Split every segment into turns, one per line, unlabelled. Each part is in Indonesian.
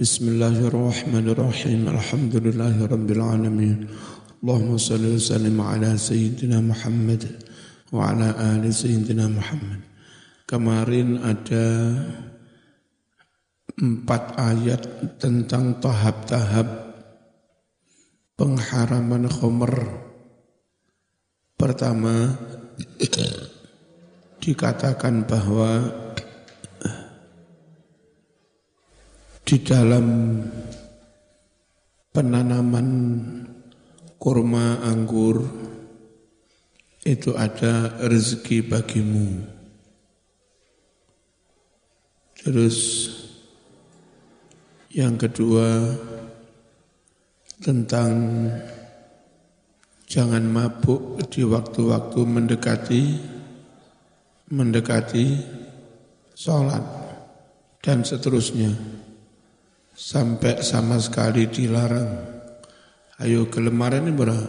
Bismillahirrahmanirrahim. Alhamdulillahirabbil alamin. Allahumma salli wa sallim ala sayyidina Muhammad wa ala ali sayyidina Muhammad. Kemarin ada empat ayat tentang tahap-tahap pengharaman khomer. Pertama, dikatakan bahwa di dalam penanaman kurma anggur itu ada rezeki bagimu. Terus yang kedua tentang jangan mabuk di waktu-waktu mendekati mendekati sholat dan seterusnya sampai sama sekali dilarang. Ayo kelemaran ini berapa?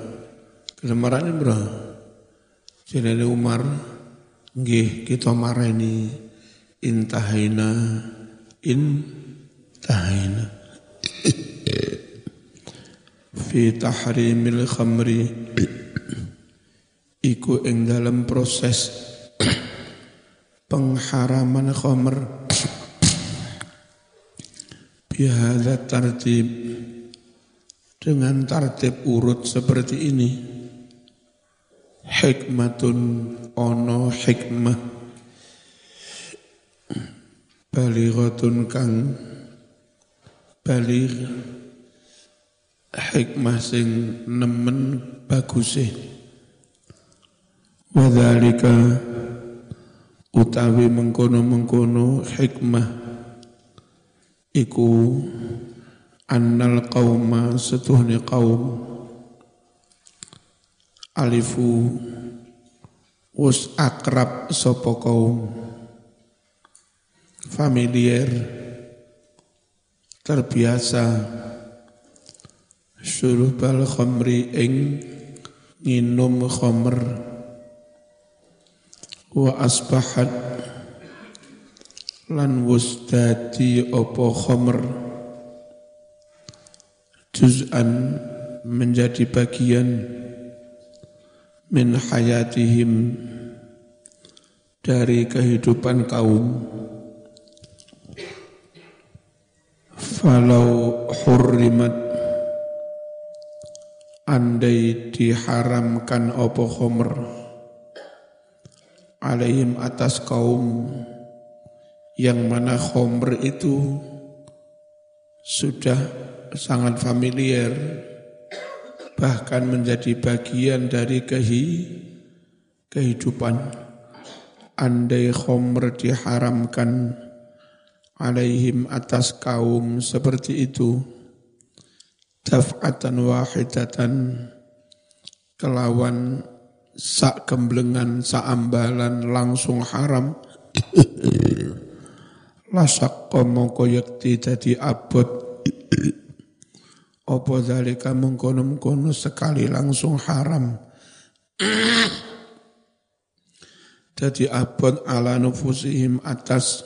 Kelemaran ini berapa? Jadi Umar, nggih kita marani intahaina intahaina fi tahrimil khamri iku ing dalam proses pengharaman khamr bihada tartib. Dengan tartib urut seperti ini hikmatun ono hikmah. Balighatun kang baligh hikmah sing nemen baguse wadzalika utawi mengkono-mengkono hikmah iku annal qauma setuhni qaum alifu us akrab sapa kaum. Familiar terbiasa. Bal khamri ing nginum khamr wa asbahat lan wus dadi apa khamr? Juz'an menjadi bagian min hayatihim dari kehidupan kaum. Falau hurrimat andai diharamkan apa khamr? Alaihim atas kaum yang mana khomer itu sudah sangat familiar bahkan menjadi bagian dari kehi, kehidupan. Andai khomer diharamkan alaihim atas kaum seperti itu daf'atan wahidatan kelawan sak kemblengan ambalan langsung haram Lasakka mongko yakti dadi abot. Apa zalika mengkono-mengkono sekali langsung haram? Jadi abot ala nufusihim atas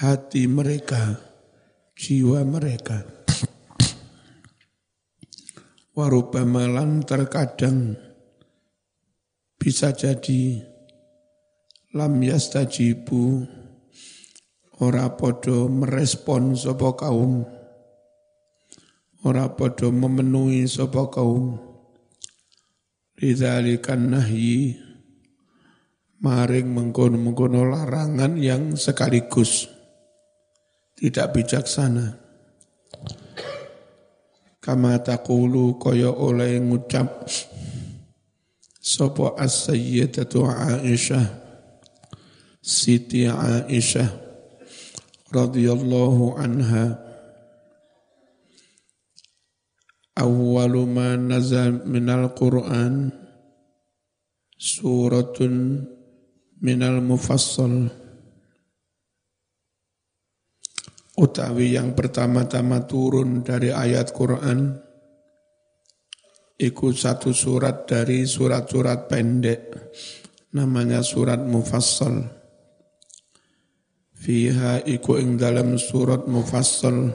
hati mereka Jiwa mereka. Warubamalan terkadang bisa jadi lam yastajibu ora podo merespon sapa kaum. Ora podo memenuhi sapa kaum. Lidzalikan nahyi. Maring mengkono-mengkono larangan yang sekaligus. Tidak bijaksana. Kama taqulu kaya oleh ngucap sapa as-sayyidatu Aisyah Siti Aisyah radhiyallahu anha. Awwalu ma nazal minal Qur'an suratun minal mufassal. Utawi yang pertama-tama turun dari ayat Quran ikut satu surat dari surat-surat pendek namanya surat mufassal fiha iku ing dalam surat mufassal.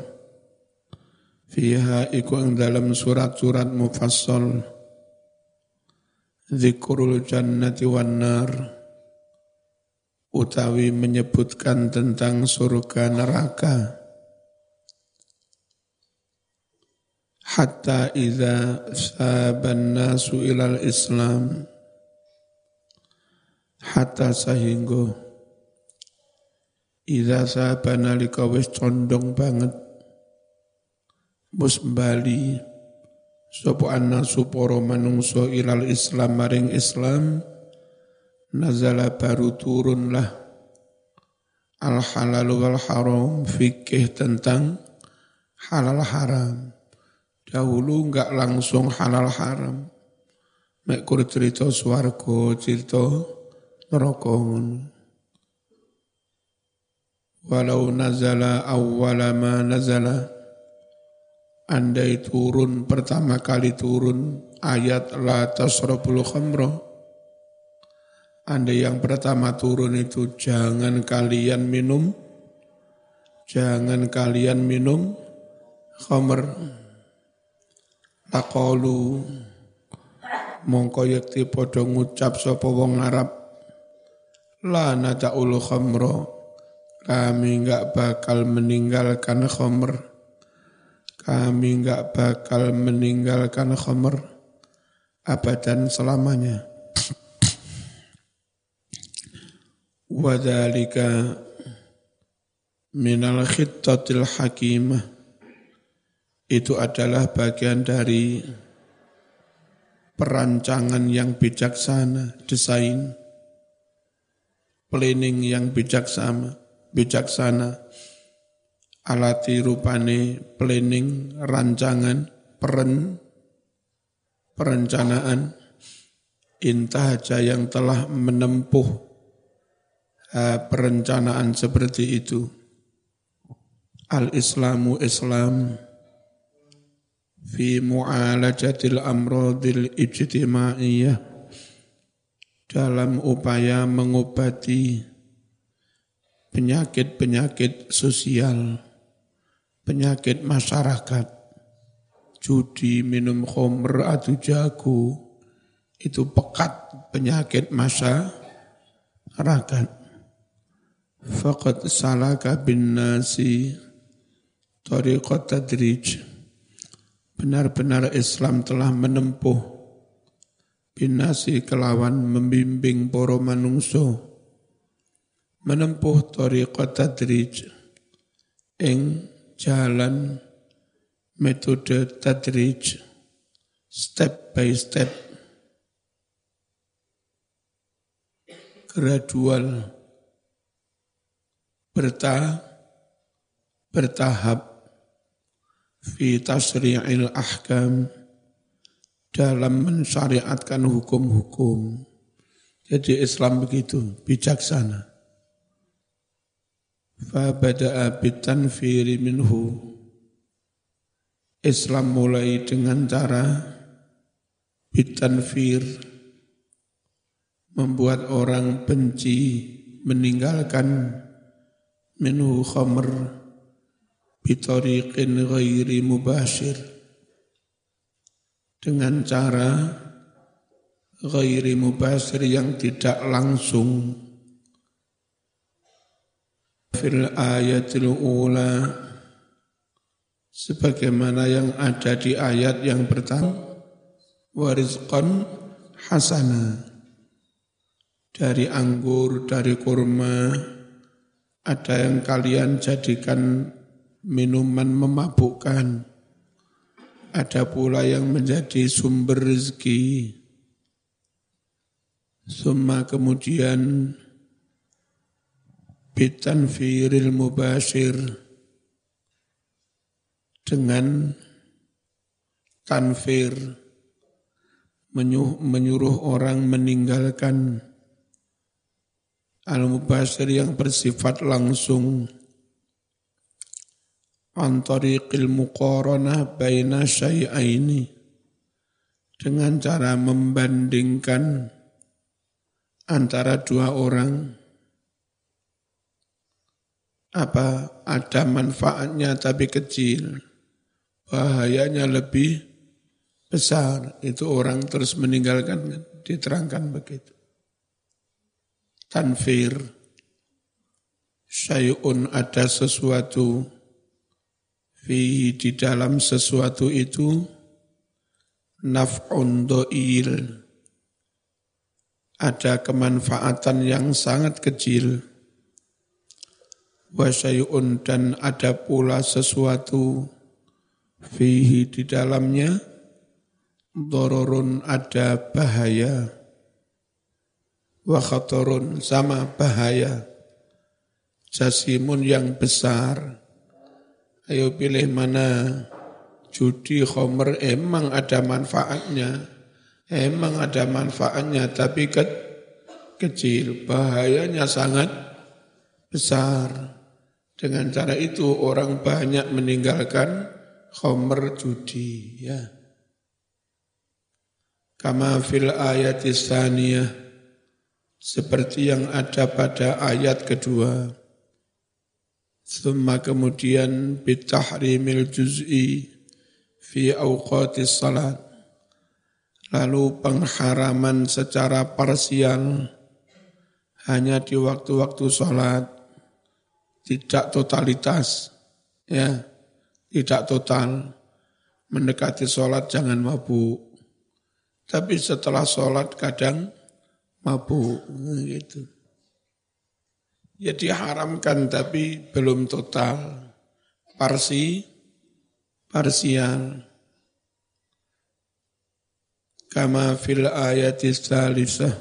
Fiha iku ing dalam surat-surat mufassal. Zikrul jannati wan nar. Utawi menyebutkan tentang surga neraka. Hatta idza saban nasu ilal islam. Hatta sehingga idza saban nalika wis condong banget. Mus bali sapa annasu para manungsa ilal islam maring islam. Nazala baru turunlah al halal wal haram fikih tentang halal haram. Dahulu enggak langsung halal haram. Mek kur cerita swarga, cerita neraka Walau nazala awwala ma nazala. Andai turun pertama kali turun ayat la tasrabul khamra. Andai yang pertama turun itu jangan kalian minum. Jangan kalian minum khamr. Taqalu mongko yakti padha ngucap sapa wong Arab. La nata'ul khamra kami enggak bakal meninggalkan khamr. Kami enggak bakal meninggalkan khamr abadan selamanya. Wadhalika minal khittatil hakimah. Itu adalah bagian dari perancangan yang bijaksana, desain, planning yang bijaksana, bijaksana, alati rupane planning, rancangan, peren, perencanaan, intahaja yang telah menempuh uh, perencanaan seperti itu. Al-Islamu Islam, fi mu'alajatil amradil ijtimaiyah dalam upaya mengobati penyakit-penyakit sosial, penyakit masyarakat, judi, minum khamr atau jago, itu pekat penyakit masyarakat. Faqad salaka bin nasi tariqat tadrij. Benar-benar Islam telah menempuh binasi kelawan membimbing poro manungso menempuh tariqat tadrij ing jalan metode tadrij step by step gradual bertahap bertahap fi tasri'il ahkam dalam mensyariatkan hukum-hukum. Jadi Islam begitu, bijaksana. Fabada'a bitanfiri minhu. Islam mulai dengan cara bitanfir, membuat orang benci, meninggalkan minhu khamr, bitariqin ghairi mubashir dengan cara ghairi mubashir yang tidak langsung fil ayatil ula sebagaimana yang ada di ayat yang pertama warizqan hasana dari anggur, dari kurma, ada yang kalian jadikan minuman memabukkan. Ada pula yang menjadi sumber rezeki. Summa kemudian bitanfiril mubashir dengan tanfir menyuruh orang meninggalkan al-mubashir yang bersifat langsung. An tariqil muqaranah baina syai'aini. Dengan cara membandingkan antara dua orang apa? Ada manfaatnya tapi kecil. Bahayanya lebih besar. Itu orang terus meninggalkan, diterangkan begitu. Tanfir, syai'un ada sesuatu, fi di dalam sesuatu itu, naf'un do'il, ada kemanfaatan yang sangat kecil, wasyai'un dan ada pula sesuatu, fihi di dalamnya dororun ada bahaya. Wa khatarun sama bahaya. Jasimun yang besar. Ayo pilih mana. Judi khomer emang ada manfaatnya. Emang ada manfaatnya tapi ke, kecil. Bahayanya sangat besar dengan cara itu orang banyak meninggalkan khomer judi ya. Kama fil ayat istaniyah seperti yang ada pada ayat kedua. Thumma kemudian bitahrimil juz'i fi awqatis salat. Lalu pengharaman secara parsial hanya di waktu-waktu sholat, tidak totalitas. Ya, tidak total. Mendekati sholat jangan mabuk. Tapi setelah sholat kadang mabuk. Gitu. Ya diharamkan tapi belum total. Parsi, parsial. Kama fil ayat salisah.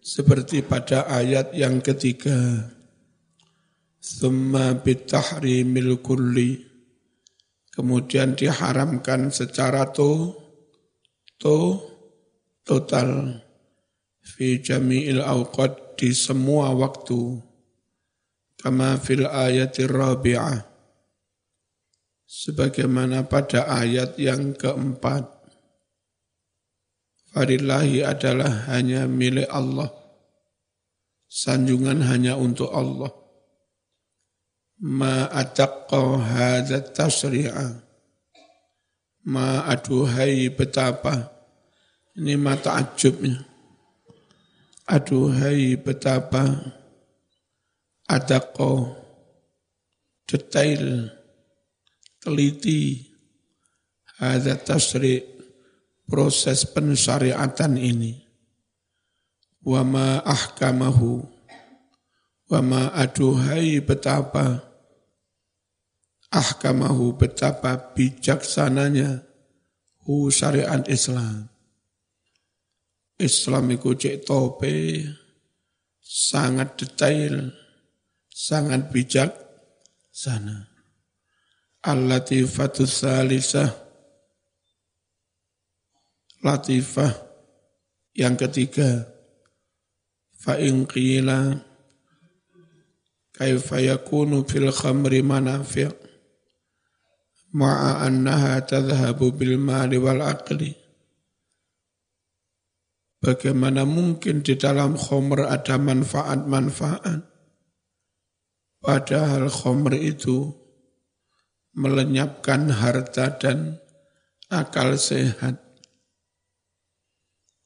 Seperti pada ayat yang ketiga. Thumma bitahrimil kulli. Kemudian diharamkan secara to, to, total. Fi jami'il awqad di semua waktu. Kama fil ayatir rabi'ah. Sebagaimana pada ayat yang keempat. Farillahi adalah hanya milik Allah. Sanjungan hanya untuk Allah ma ataqqa hadza tasri'a. Ma aduhai betapa ini mata ajubnya aduhai betapa ataqqa detail teliti hadza tasri' proses pensyariatan ini. Wa ma ahkamahu. Wa ma aduhai betapa ahkamahu betapa bijaksananya hu syariat Islam. Islam itu cek tope, sangat detail, sangat bijak sana. Al-latifatus salisah, latifah yang ketiga, fa'in qila kaifa yakunu fil khamri manafi' ma'a annaha tadhhabu bil mali wal aqli. Bagaimana mungkin di dalam khomer ada manfaat-manfaat? Padahal khomer itu melenyapkan harta dan akal sehat.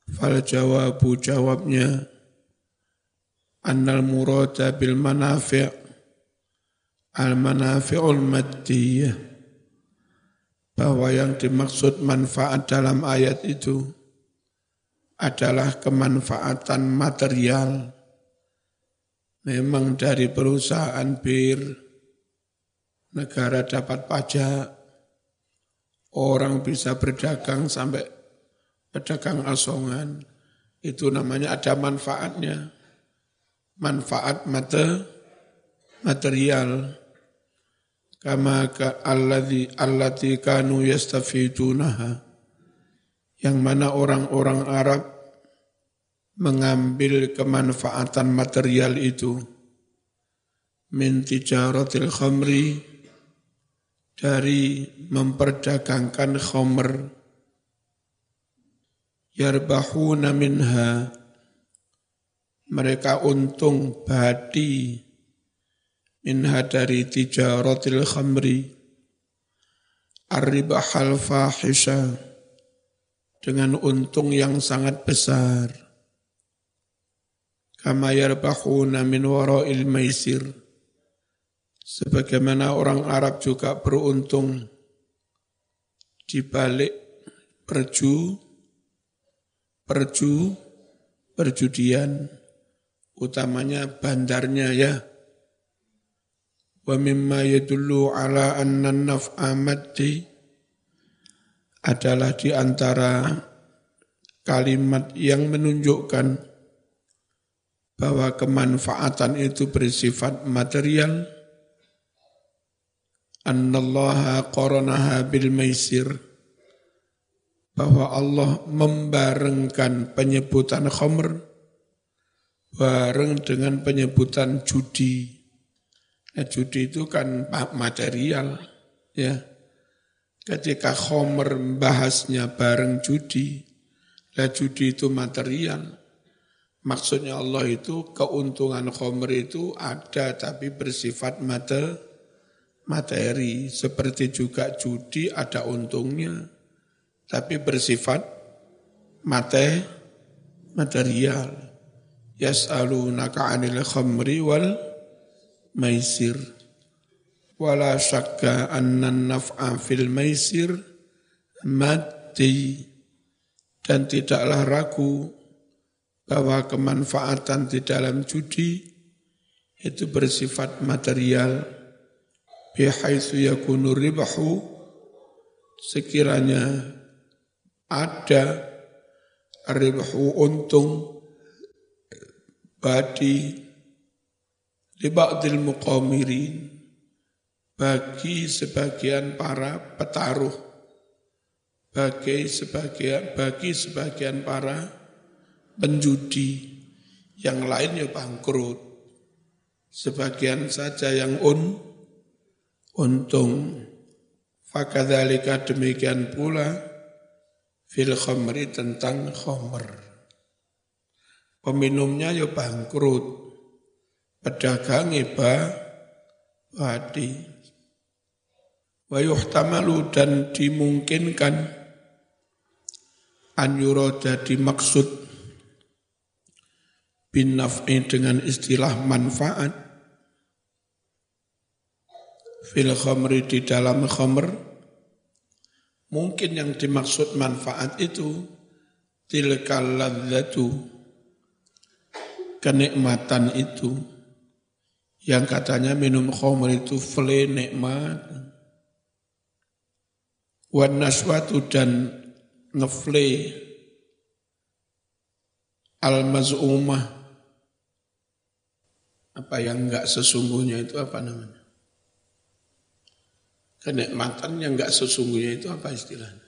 Fal jawabu jawabnya annal murada bil manafi' al manafi'ul maddiyah bahwa yang dimaksud manfaat dalam ayat itu adalah kemanfaatan material. Memang dari perusahaan bir, negara dapat pajak, orang bisa berdagang sampai pedagang asongan, itu namanya ada manfaatnya. Manfaat mate, material kama ka alladhi allati kanu yastafidunaha yang mana orang-orang Arab mengambil kemanfaatan material itu min tijaratil khamri dari memperdagangkan khamr. Yarbahuna minha. Mereka untung badi minha dari tijaratil khamri Arribahal fahisha dengan untung yang sangat besar. Kama yarbahuna min wara'il maisir. Sebagaimana orang Arab juga beruntung di balik perju, perju, perjudian, utamanya bandarnya ya. Wa mimma yadullu ala anna naf'a maddi adalah di antara kalimat yang menunjukkan bahwa kemanfaatan itu bersifat material annallaha qaranaha bil maisir bahwa Allah membarengkan penyebutan khamr bareng dengan penyebutan judi. Nah, judi itu kan material, ya. Ketika khamr bahasnya bareng judi, lah judi itu material. Maksudnya Allah itu keuntungan khamr itu ada tapi bersifat materi materi seperti juga judi ada untungnya tapi bersifat mate material yas'alunaka 'anil khamri wal maisir. Wala syakka anna naf'a fil maisir mati. Dan tidaklah ragu bahwa kemanfaatan di dalam judi itu bersifat material. Bihaitsu yakunu ribahu sekiranya ada ribahu untung badi li ba'dil muqamirin bagi sebagian para petaruh bagi sebagian bagi sebagian para penjudi yang lainnya bangkrut sebagian saja yang un untung. Fakadhalika demikian pula fil khamri tentang khamr. Peminumnya ya bangkrut. Pedagang iba wadi. Wa yuhtamalu dan dimungkinkan an yuroda dimaksud bin naf'i dengan istilah manfaat fil khamri di dalam khamr mungkin yang dimaksud manfaat itu tilkal ladzatu kenikmatan itu yang katanya minum khamr itu fle nikmat wan naswatu dan ngefle al mazumah apa yang enggak sesungguhnya itu apa namanya Kenikmatan yang enggak sesungguhnya itu apa istilahnya?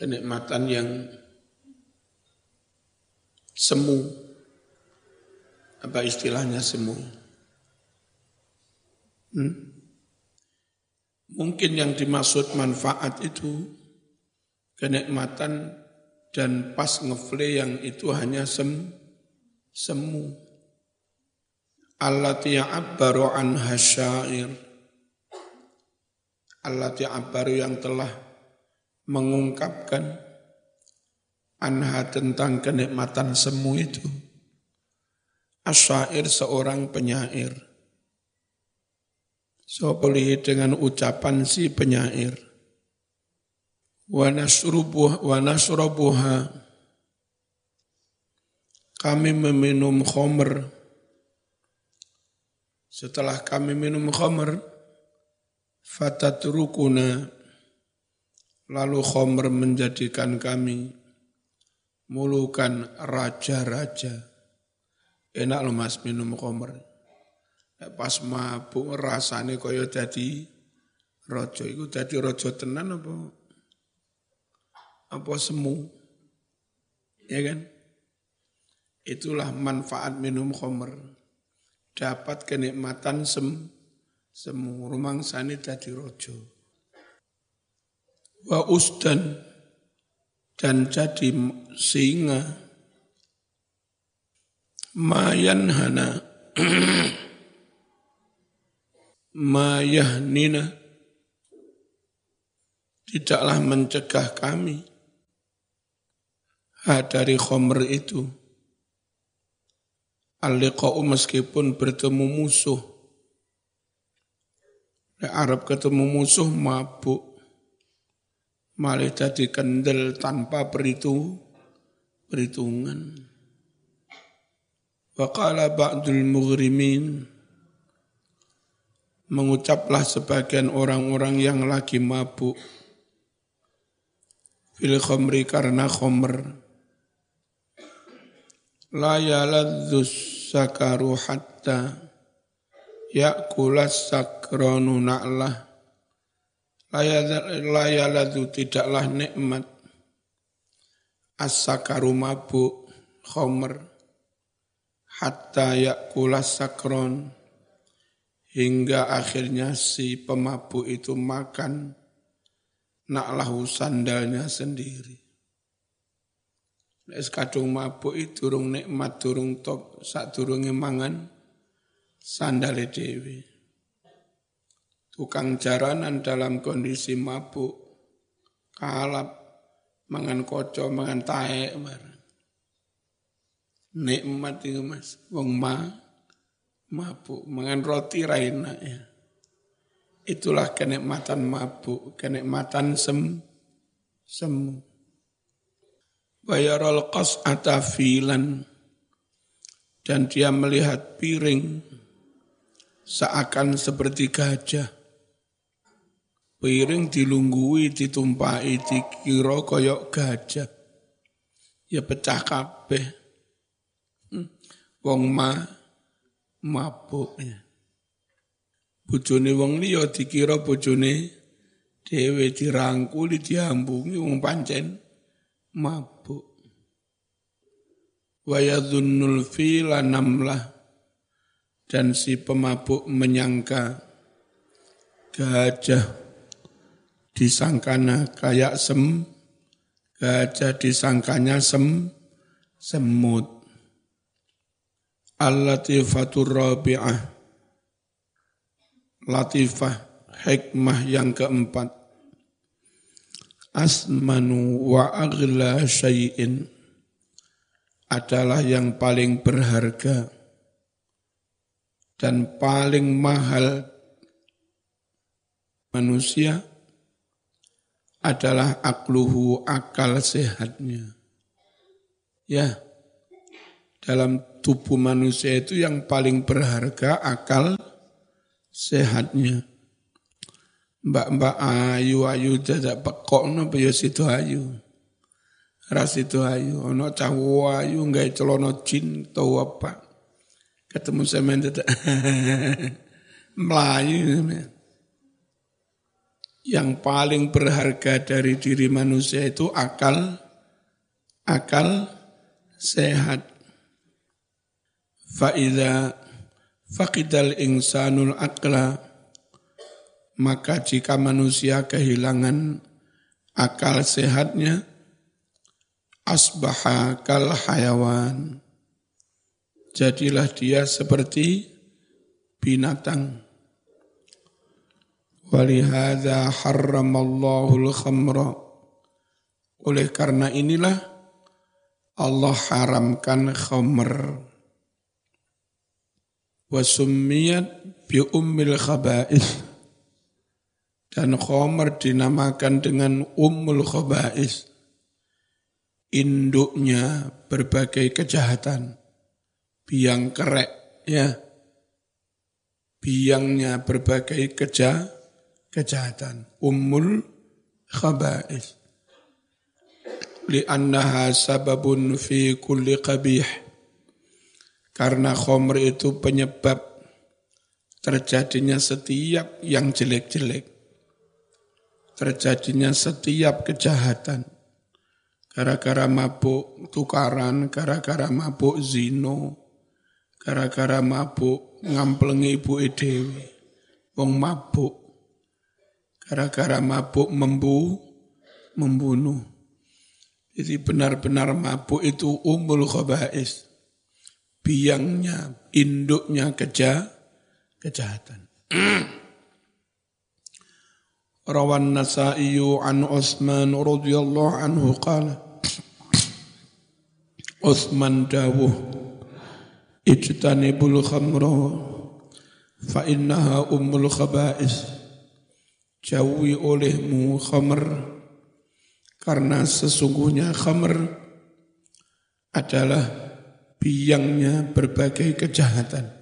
Kenikmatan yang semu. Apa istilahnya semu? Hmm? Mungkin yang dimaksud manfaat itu kenikmatan dan pas ngefle yang itu hanya sem, semu. Allati ya'abbaru an hasyair allati abaru yang telah mengungkapkan anha tentang kenikmatan semu itu. Asyair seorang penyair. Sopolihi dengan ucapan si penyair. Kami meminum khomer. Setelah kami minum khomer, fatatrukuna lalu khomer menjadikan kami mulukan raja-raja. Enak loh mas minum khomer. Pas mabuk rasanya kaya jadi rojo. Itu jadi rojo tenan apa? Apa semu? Ya kan? Itulah manfaat minum khomer. Dapat kenikmatan sem semu sani dadi rojo. Wa usdan dan jadi singa mayan hana mayahnina tidaklah mencegah kami dari khomer itu. al meskipun bertemu musuh. Arab ketemu musuh mabuk. Malah jadi kendel tanpa beritu, perhitungan. Waqala ba'dul mughrimin. Mengucaplah sebagian orang-orang yang lagi mabuk. Fil khomri karena khomer. La yaladzus sakaru hatta yakulas sakronu na'lah. La tidaklah nikmat. As-sakaru mabuk khomer hatta yakulas sakron hingga akhirnya si pemabuk itu makan naklahu sandalnya sendiri. Es kadung mabuk itu durung nikmat durung top sak durunge mangan sandale dewi. Tukang jaranan dalam kondisi mabuk kalap mangan koco mangan taek bareng nikmat itu mas. Wong ma mabuk. Mangan roti raina ya. Itulah kenikmatan mabuk kenikmatan sem semu. Bayarul qas'ata filan. Dan dia melihat piring seakan seperti gajah. Piring dilunggui ditumpai dikira koyok gajah. Ya pecah kabeh wong ma mabuk. Bojone wong liya dikira bojone dhewe dirangkuli diambungi wong pancen mabuk. Wa yadhunnul fila namlah dan si pemabuk menyangka gajah disangkana kayak sem, gajah disangkanya sem, semut. Al-Latifatur Rabi'ah. Latifah hikmah yang keempat. Asmanu wa aghla syai'in. Adalah yang paling berharga dan paling mahal manusia adalah akluhu akal sehatnya. Ya, dalam tubuh manusia itu yang paling berharga akal sehatnya. Mbak-mbak ayu-ayu dadak pekok no ya situ ayu. Ras itu ayu, ono cawu ayu nggak celono jin tau apa. Ketemu semen dadak melayu. Yang paling berharga dari diri manusia itu akal, akal sehat Fa'idha faqidal insanul akla maka jika manusia kehilangan akal sehatnya asbaha kal hayawan. Jadilah dia seperti binatang. Walihada harramallahu khamra oleh karena inilah Allah haramkan khamr Wasummiyat bi ummil khaba'is. Dan khomer dinamakan dengan ummul khaba'is. Induknya berbagai kejahatan. Biang kerek, ya. Biangnya berbagai keja, kejahatan. Ummul khaba'is. Li'annaha sababun fi kulli qabih karena khomer itu penyebab terjadinya setiap yang jelek-jelek. Terjadinya setiap kejahatan. Gara-gara mabuk tukaran, gara-gara mabuk zino, gara-gara mabuk ngamplengi ibu edewi. Wong mabuk. Gara-gara mabuk membu, membunuh. Jadi benar-benar mabuk itu umul khabais biangnya, induknya keja, kejahatan. Rawan Nasa'i an Utsman radhiyallahu anhu qala Utsman dawuh ijtanibul khamra fa innaha ummul khaba'is jauhi olehmu khamr karena sesungguhnya khamr adalah biangnya berbagai kejahatan.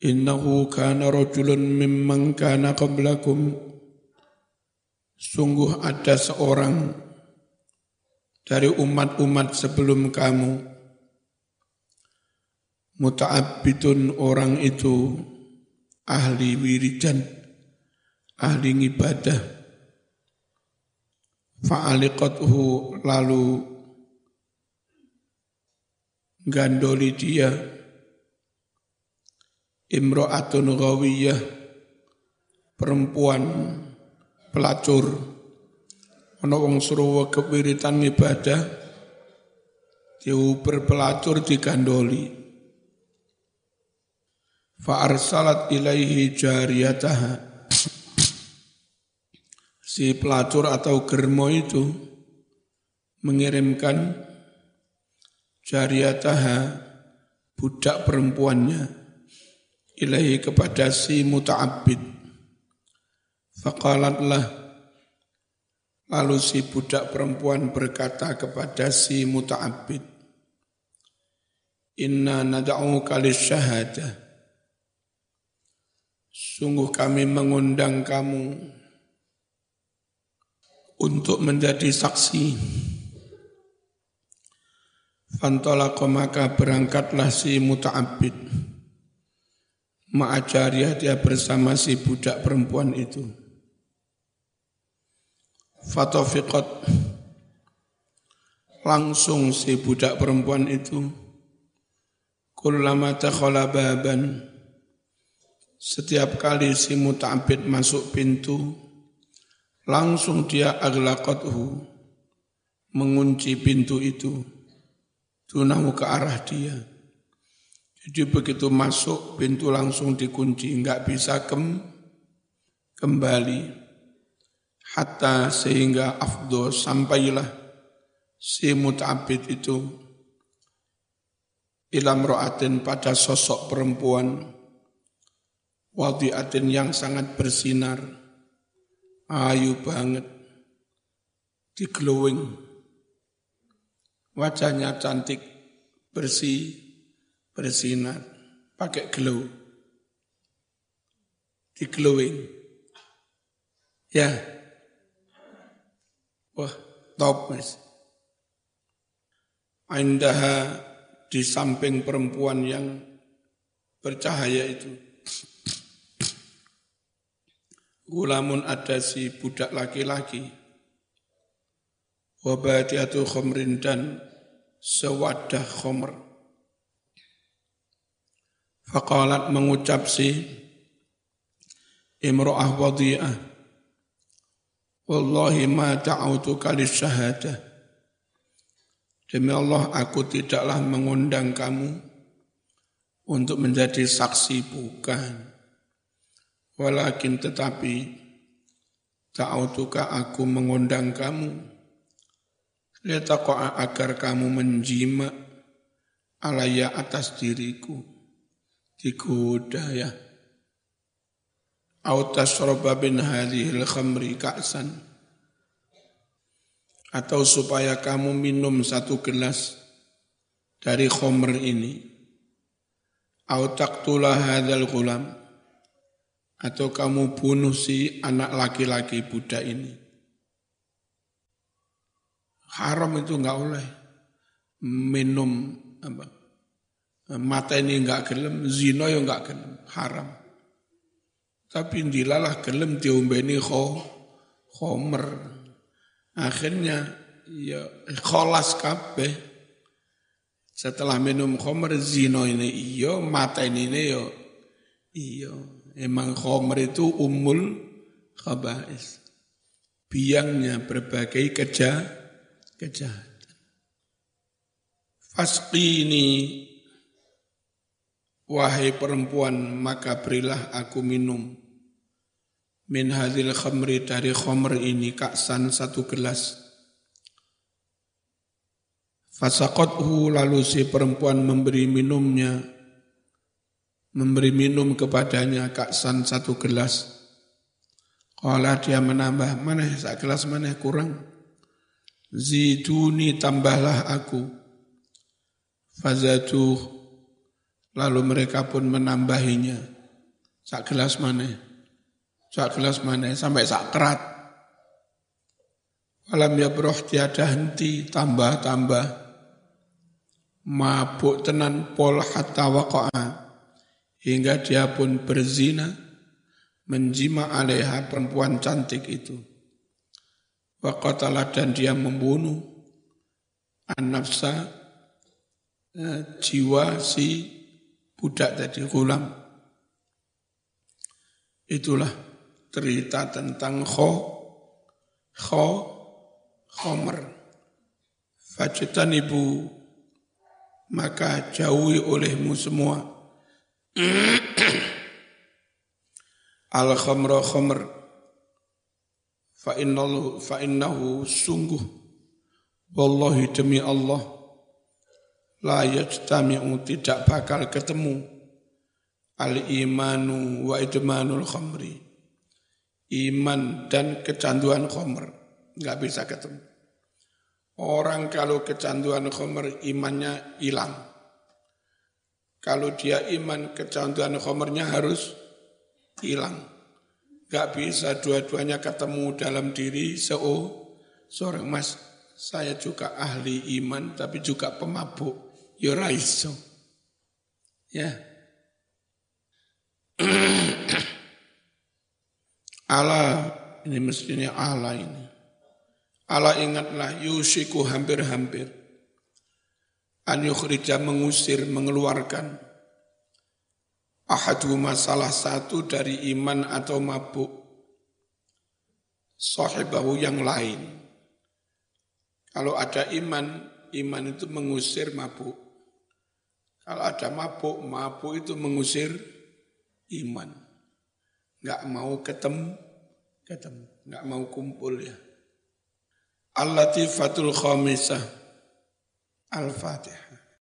Innahu kana rajulun mimman kana qablakum. Sungguh ada seorang dari umat-umat sebelum kamu. Muta'abbidun orang itu ahli wiridan, ahli ibadah Fa'aliqathu lalu gandoli dia. Imro'atun ghawiyah. Perempuan pelacur. Ana wong suruh kewiritan ibadah. Diuber pelacur digandoli. Fa arsalat ilaihi jariyataha. Si pelacur atau germo itu mengirimkan jariyataha budak perempuannya ilahi kepada si muta'abbid. Faqalatlah lalu si budak perempuan berkata kepada si muta'abbid. Inna nada'u kalis syahadah. Sungguh kami mengundang kamu untuk menjadi saksi. Fantolako maka berangkatlah si muta'abbid. Ma'ajariyah dia bersama si budak perempuan itu. Fatofiqat langsung si budak perempuan itu kullama takhala baban. Setiap kali si muta'abid masuk pintu langsung dia aglaqathu mengunci pintu itu tunahu ke arah dia jadi begitu masuk pintu langsung dikunci, enggak bisa kem, kembali. Hatta sehingga afdo sampailah si mut'abid itu ilam ro'atin pada sosok perempuan wadiatin yang sangat bersinar, ayu banget, di glowing, wajahnya cantik, bersih, bersinar, pakai glow. Di glowing. Ya. Wah, top mas. Indaha di samping perempuan yang bercahaya itu. Gulamun ada si budak laki-laki. Wabatiatu khomrin dan sewadah khomer. Faqalat mengucap si imro'ah wadi'ah. Wallahi ma ta'autuka syahadah. Demi Allah aku tidaklah mengundang kamu untuk menjadi saksi bukan. Walakin tetapi ta'autuka aku mengundang kamu. Lihatlah agar kamu menjima alaya atas diriku digoda ya. Au tasroba bin hadhil khamri ka'san. Atau supaya kamu minum satu gelas dari khomer ini. Au taqtula hadzal gulam. Atau kamu bunuh si anak laki-laki budak ini. Haram itu enggak boleh minum apa mata ini enggak gelem, zina ya enggak gelem, haram. Tapi dilalah gelem diombeni kho, khomer. Akhirnya ya kholas kabeh. Setelah minum khomer zina ini iya, mata ini ini ya iya. Emang khomer itu umul khabais. Biangnya berbagai keja, kejahatan. Fasqi ini Wahai perempuan, maka berilah aku minum. min hadil khamri dari khamr ini kaksan satu gelas. Fasakothu lalu si perempuan memberi minumnya, memberi minum kepadanya kaksan satu gelas. Kala dia menambah, mana sak gelas mana kurang. Ziduni tambahlah aku. Fazatuh, lalu mereka pun menambahinya. Sak gelas mana? Sak gelas mana? Sampai sak kerat. Walam ya broh tiada henti, tambah-tambah mabuk tenan pol hatta waqa'a hingga dia pun berzina menjima alaiha perempuan cantik itu waqatala dan dia membunuh an-nafsa eh, jiwa si budak tadi gulam itulah cerita tentang kho kho khomer. Fajutan ibu maka jauhi olehmu semua. Al khamra khamr fa innahu fa innahu sungguh wallahi demi Allah la yajtami'u tidak bakal ketemu al imanu wa idmanul khamri iman dan kecanduan khamr nggak bisa ketemu Orang kalau kecanduan khomer imannya hilang. Kalau dia iman kecanduan khomernya harus hilang. Gak bisa dua-duanya ketemu dalam diri seo seorang mas. Saya juga ahli iman tapi juga pemabuk. Yoraiso. Ya. Allah ini mestinya Allah ini. Allah ingatlah yusiku hampir-hampir. An mengusir, mengeluarkan. Ahaduma salah satu dari iman atau mabuk. Sahibahu yang lain. Kalau ada iman, iman itu mengusir mabuk. Kalau ada mabuk, mabuk itu mengusir iman. Enggak mau ketemu, ketemu. Enggak mau kumpul ya. Al-Latifatul Khamisah Al-Fatihah